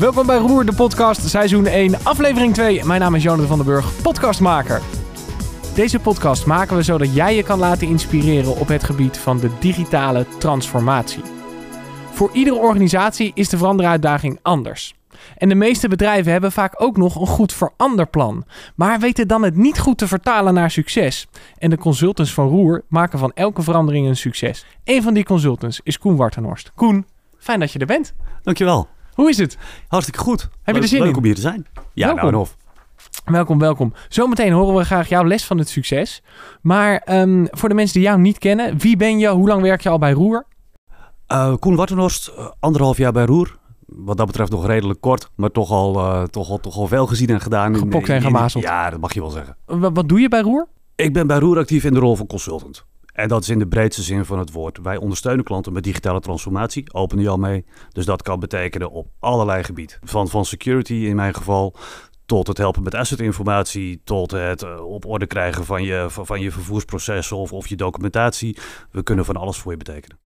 Welkom bij Roer, de podcast, seizoen 1, aflevering 2. Mijn naam is Jonathan van den Burg, podcastmaker. Deze podcast maken we zodat jij je kan laten inspireren op het gebied van de digitale transformatie. Voor iedere organisatie is de veranderuitdaging anders. En de meeste bedrijven hebben vaak ook nog een goed veranderplan, maar weten dan het niet goed te vertalen naar succes. En de consultants van Roer maken van elke verandering een succes. Een van die consultants is Koen Wartenhorst. Koen, fijn dat je er bent. Dankjewel. Hoe is het? Hartstikke goed. Heb je er zin Leuk in? om hier te zijn. Ja, Welkom. nou en of. Welkom, welkom. Zometeen horen we graag jouw les van het succes. Maar ehm, voor de mensen die jou niet kennen, wie ben je? Hoe lang werk je al bij Roer? Eh, Koen Wattenhorst, eh, anderhalf jaar bij Roer. Wat dat betreft nog redelijk kort, maar toch al, eh, toch al, toch al veel gezien en gedaan. Gepokt en gemazeld. Ja, dat mag je wel zeggen. Wa- Wat doe je bij Roer? Ik ben bij Roer actief in de rol van consultant. En dat is in de breedste zin van het woord. Wij ondersteunen klanten met digitale transformatie, openen je al mee. Dus dat kan betekenen op allerlei gebieden. Van, van security in mijn geval, tot het helpen met assetinformatie, tot het eh, op orde krijgen van je, van, je vervoersprocessen of, of je documentatie. We kunnen van alles voor je betekenen.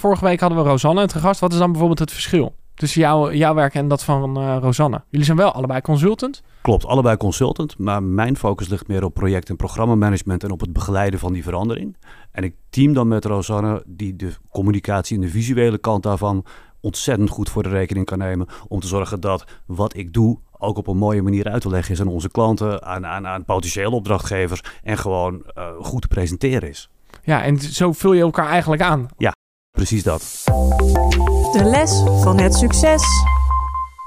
Vorige week hadden we Rosanne te gast. Wat is dan bijvoorbeeld het verschil tussen jou, jouw werk en dat van eh, Rosanne? Jullie zijn wel allebei consultant. Klopt, allebei consultant, maar mijn focus ligt meer op project- en programmamanagement en op het begeleiden van die verandering. En ik team dan met Rosanne, die de communicatie en de visuele kant daarvan ontzettend goed voor de rekening kan nemen. Om te zorgen dat wat ik doe ook op een mooie manier uit te leggen is aan onze klanten, aan, aan, aan potentiële opdrachtgevers en gewoon eh, goed te presenteren is. Ja, en zo vul je elkaar eigenlijk aan. Precies dat. De les van het succes.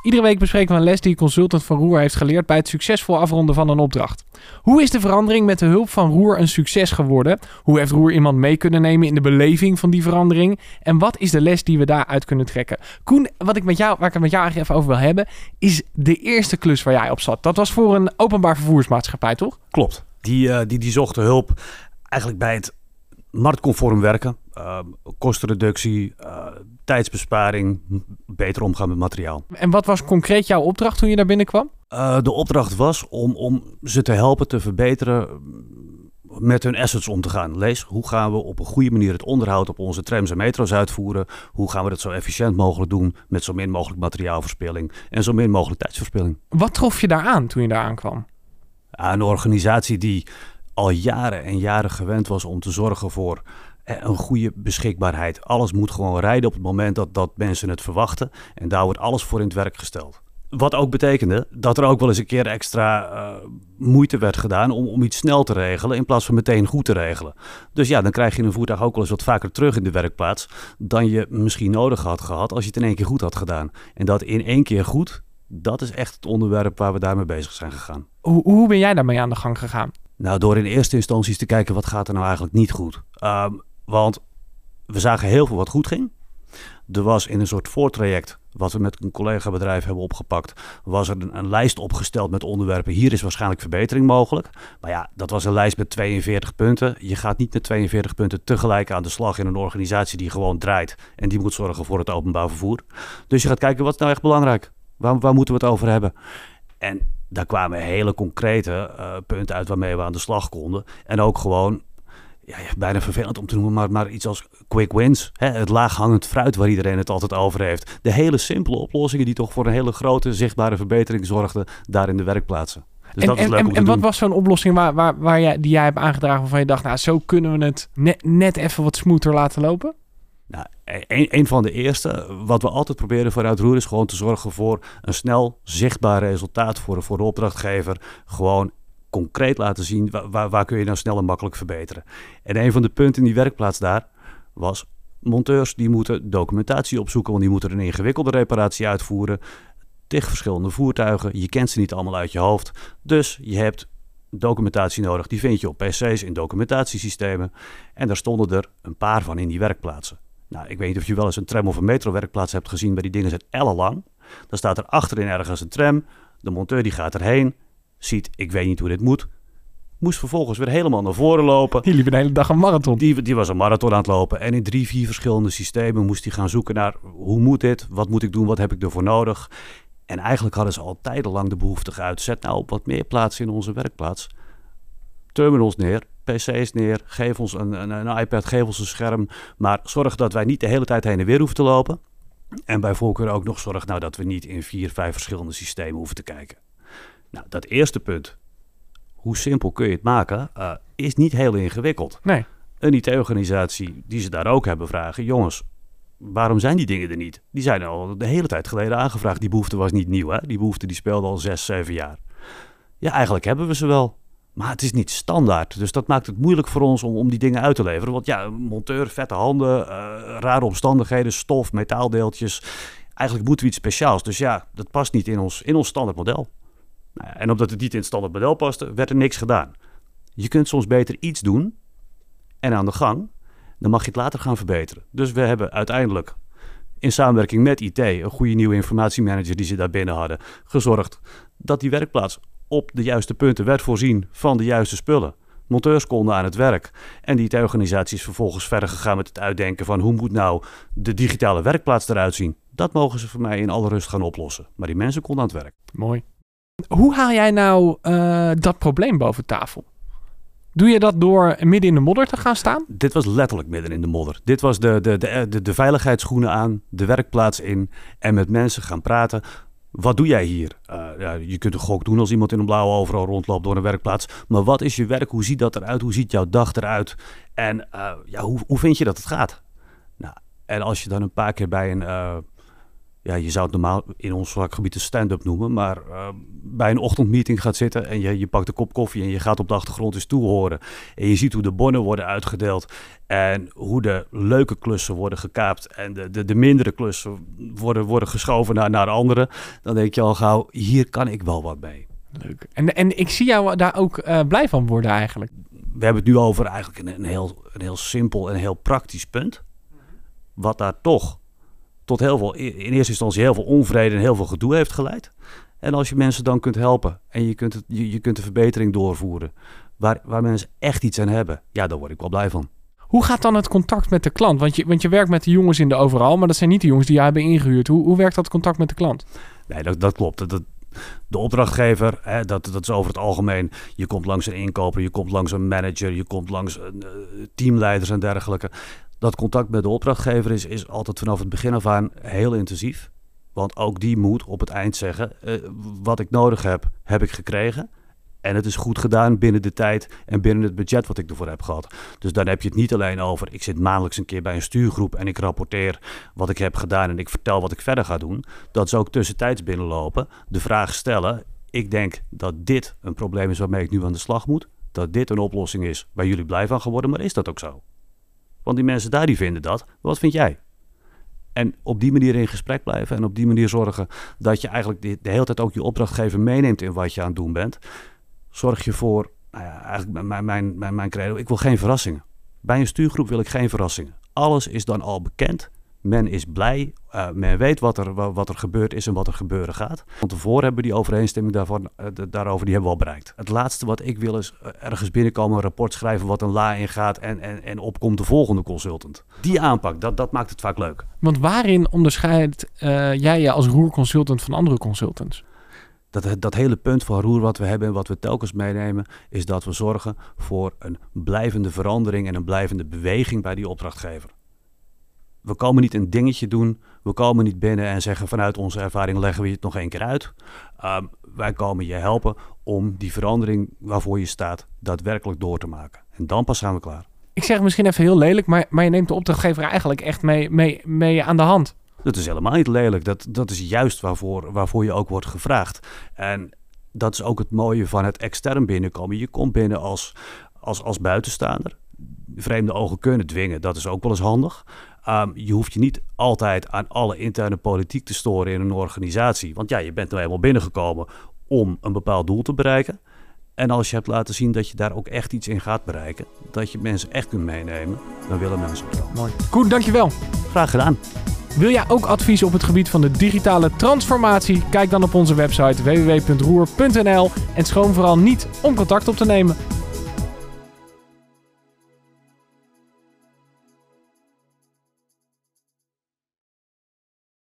Iedere week bespreken we een les die een consultant van Roer heeft geleerd bij het succesvol afronden van een opdracht. Hoe is de verandering met de hulp van Roer een succes geworden? Hoe heeft Roer iemand mee kunnen nemen in de beleving van die verandering? En wat is de les die we daaruit kunnen trekken? Koen, wat ik met jou, waar ik het met jou eigenlijk even over wil hebben, is de eerste klus waar jij op zat. Dat was voor een openbaar vervoersmaatschappij, toch? Klopt. Die, eh, die, die zochten hulp eigenlijk bij het marktconform werken, eh, kostenreductie, eh, tijdsbesparing, beter omgaan met materiaal. En wat was concreet jouw opdracht toen je daar binnenkwam? Eh, de opdracht was om, om ze te helpen te verbeteren mm, met hun assets om te gaan. Lees, hoe gaan we op een goede manier het onderhoud op onze trams en metro's uitvoeren? Hoe gaan we dat zo efficiënt mogelijk doen met zo min mogelijk materiaalverspilling en zo min mogelijk tijdsverspilling? Wat trof je daar aan toen je daar aankwam? Een organisatie die al jaren en jaren gewend was om te zorgen voor eh, een goede beschikbaarheid. Alles moet gewoon rijden op het moment dat, dat mensen het verwachten. En daar wordt alles voor in het werk gesteld. Wat ook betekende dat er ook wel eens een keer extra eh, moeite werd gedaan om, om iets snel te regelen in plaats van meteen goed te regelen. Dus ja, dan krijg je een voertuig ook wel eens wat vaker terug in de werkplaats dan je misschien nodig had gehad als je het in één keer goed had gedaan. En dat in één keer goed, dat is echt het onderwerp waar we daarmee bezig zijn gegaan. Hoe, hoe ben jij daarmee aan de gang gegaan? Nou, door in eerste instantie te kijken wat gaat er nou eigenlijk niet goed. Ehm, want we zagen heel veel wat goed ging. Er was in een soort voortraject, wat we met een collega-bedrijf hebben opgepakt, was er een, een lijst opgesteld met onderwerpen. Hier is waarschijnlijk verbetering mogelijk. Maar ja, dat was een lijst met 42 punten. Je gaat niet met 42 punten tegelijk aan de slag in een organisatie die gewoon draait en die moet zorgen voor het openbaar vervoer. Dus je gaat kijken wat is nou echt belangrijk. Waar, waar moeten we het over hebben? En daar kwamen hele concrete eh, punten uit waarmee we aan de slag konden. En ook gewoon, ja, bijna vervelend om te noemen, maar, maar iets als quick wins. Hè? Het laaghangend fruit waar iedereen het altijd over heeft. De hele simpele oplossingen die toch voor een hele grote zichtbare verbetering zorgden daar in de werkplaatsen. Dus en dat is en, leuk en, om te en wat was zo'n oplossing waar, waar, waar jij, die jij hebt aangedragen waarvan je dacht, nou zo kunnen we het net, net even wat smoother laten lopen? Nou, een, een van de eerste, wat we altijd proberen vanuit Roer, is gewoon te zorgen voor een snel zichtbaar resultaat voor, de opdrachtgever. Gewoon concreet laten zien waar, waar, kun je nou snel en makkelijk verbeteren. En een van de punten in die werkplaats daar was monteurs die moeten documentatie opzoeken, want die moeten een ingewikkelde reparatie uitvoeren. Tig verschillende voertuigen, je kent ze niet allemaal uit je hoofd. Dus je hebt documentatie nodig. Die vind je op PC's in documentatiesystemen. En daar stonden er een paar van in die werkplaatsen. Nou, ik weet niet of je wel eens een tram of een metrowerkplaats hebt gezien, maar die dingen zijn ellenlang. Dan staat er achterin ergens een tram. De monteur die gaat erheen, ziet, ik weet niet hoe dit moet. Moest vervolgens weer helemaal naar voren lopen. Die liepen de hele dag een marathon. Die, die was een marathon aan het lopen. En in drie, vier verschillende systemen moest hij gaan zoeken naar hoe moet dit? Wat moet ik doen? Wat heb ik ervoor nodig? En eigenlijk hadden ze al tijdenlang de behoefte geuit. Zet nou op wat meer plaatsen in onze werkplaats. Terminals neer, PC's neer, geef ons een, een, een iPad, geef ons een scherm. Maar zorg dat wij niet de hele tijd heen en weer hoeven te lopen. En bij voorkeur ook nog zorg nou dat we niet in vier, vijf verschillende systemen hoeven te kijken. Nou, dat eerste punt, hoe simpel kun je het maken, uh, is niet heel ingewikkeld. Nee. Een IT-organisatie die ze daar ook hebben vragen, jongens, waarom zijn die dingen er niet? Die zijn al de hele tijd geleden aangevraagd. Die behoefte was niet nieuw, hè? Die behoefte die speelde al zes, zeven jaar. Ja, eigenlijk hebben we ze wel. Maar het is niet standaard. Dus dat maakt het moeilijk voor ons om, om die dingen uit te leveren. Want ja, monteur, vette handen, uh, rare omstandigheden, stof, metaaldeeltjes. Eigenlijk moeten we iets speciaals. Dus ja, dat past niet in ons, in ons standaard model. Nou, en omdat het niet in het standaard model paste, werd er niks gedaan. Je kunt soms beter iets doen en aan de gang. Dan mag je het later gaan verbeteren. Dus we hebben uiteindelijk in samenwerking met IT, een goede nieuwe informatiemanager die ze daar binnen hadden, gezorgd dat die werkplaats op de juiste punten werd voorzien van de juiste spullen. Monteurs konden aan het werk. En die IT-organisatie is vervolgens verder gegaan met het uitdenken van hoe moet nou de digitale werkplaats eruit zien. Dat mogen ze voor mij in alle rust gaan oplossen. Maar die mensen konden aan het werk. Mooi. Hoe haal jij nou uh, dat probleem boven tafel? Doe je dat door midden in de modder te gaan staan? Dit was letterlijk midden in de modder. Dit was de, de, de, de, de veiligheidsschoenen aan, de werkplaats in en met mensen gaan praten. Wat doe jij hier? Uh, ja, je kunt een gok doen als iemand in een blauwe overal rondloopt door een werkplaats. Maar wat is je werk? Hoe ziet dat eruit? Hoe ziet jouw dag eruit? En uh, ja, hoe, hoe vind je dat het gaat? Nou, en als je dan een paar keer bij een uh, ja, je zou het normaal in ons vakgebied een stand-up noemen, maar uh, bij een ochtendmeeting gaat zitten en je, je pakt een kop koffie en je gaat op de achtergrond eens toehoren. En je ziet hoe de bonnen worden uitgedeeld en hoe de leuke klussen worden gekaapt en de, de, de mindere klussen worden, worden geschoven naar, naar anderen. Dan denk je al gauw, hier kan ik wel wat mee. Leuk. En, en ik zie jou daar ook uh, blij van worden eigenlijk. We hebben het nu over eigenlijk een, een, heel, een heel simpel en heel praktisch punt. Wat daar toch tot heel veel, in eerste instantie heel veel onvrede en heel veel gedoe heeft geleid. En als je mensen dan kunt helpen en je kunt, het, je, je kunt de verbetering doorvoeren, waar, waar mensen echt iets aan hebben, ja, daar word ik wel blij van. Hoe gaat dan het contact met de klant? Want je, want je werkt met de jongens in de overal, maar dat zijn niet de jongens die jij hebben ingehuurd. Hoe, hoe werkt dat contact met de klant? Nee, dat, dat klopt. Dat, de opdrachtgever, hè, dat, dat is over het algemeen. Je komt langs een inkoper, je komt langs een manager, je komt langs uh, teamleiders en dergelijke dat contact met de opdrachtgever is, is altijd vanaf het begin af aan heel intensief. Want ook die moet op het eind zeggen: uh, wat ik nodig heb, heb ik gekregen. En het is goed gedaan binnen de tijd en binnen het budget wat ik ervoor heb gehad. Dus dan heb je het niet alleen over: ik zit maandelijks een keer bij een stuurgroep en ik rapporteer wat ik heb gedaan en ik vertel wat ik verder ga doen. Dat is ook tussentijds binnenlopen, de vraag stellen: ik denk dat dit een probleem is waarmee ik nu aan de slag moet. Dat dit een oplossing is waar jullie blij van geworden, maar is dat ook zo? Die mensen daar die vinden dat. Wat vind jij? En op die manier in gesprek blijven en op die manier zorgen dat je eigenlijk de, hele tijd ook je opdrachtgever meeneemt in wat je aan het doen bent. Zorg je voor, nou eigenlijk mijn, mijn, mijn, mijn credo, ik wil geen verrassingen. Bij een stuurgroep wil ik geen verrassingen. Alles is dan al bekend. Men is blij, uh, men weet wat er, wat er gebeurd is en wat er gebeuren gaat. Van tevoren hebben we die overeenstemming daarvan, uh, daarover die hebben we al bereikt. Het laatste wat ik wil is uh, ergens binnenkomen, een rapport schrijven wat een la ingaat en, en, en opkomt de volgende consultant. Die aanpak, dat, dat maakt het vaak leuk. Want waarin onderscheidt jij je als roerconsultant van andere consultants? Dat, dat hele punt van roer wat we hebben en wat we telkens meenemen, is dat we zorgen voor een blijvende verandering en een blijvende beweging bij die opdrachtgever we komen niet een dingetje doen. We komen niet binnen en zeggen vanuit onze ervaring leggen we het nog één keer uit. Um, wij komen je helpen om die verandering waarvoor je staat daadwerkelijk door te maken. En dan pas zijn we klaar. Ik zeg misschien even heel lelijk, maar, maar je neemt de opdrachtgever eigenlijk echt mee, mee, mee aan de hand. Dat is helemaal niet lelijk. Dat, dat is juist waarvoor, waarvoor je ook wordt gevraagd. En dat is ook het mooie van het extern binnenkomen. Je komt binnen als, als, als buitenstaander. Vreemde ogen kunnen dwingen, dat is ook wel eens handig. Um, je hoeft je niet altijd aan alle interne politiek te storen in een organisatie. Want ja, je bent nou eenmaal binnengekomen om een bepaald doel te bereiken. En als je hebt laten zien dat je daar ook echt iets in gaat bereiken, dat je mensen echt kunt meenemen, dan willen mensen het wel. Mooi. Koen, dankjewel. Graag gedaan. Wil jij ook advies op het gebied van de digitale transformatie? Kijk dan op onze website www.roer.nl en schroom vooral niet om contact op te nemen.